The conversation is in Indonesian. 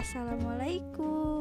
assalamualaikum.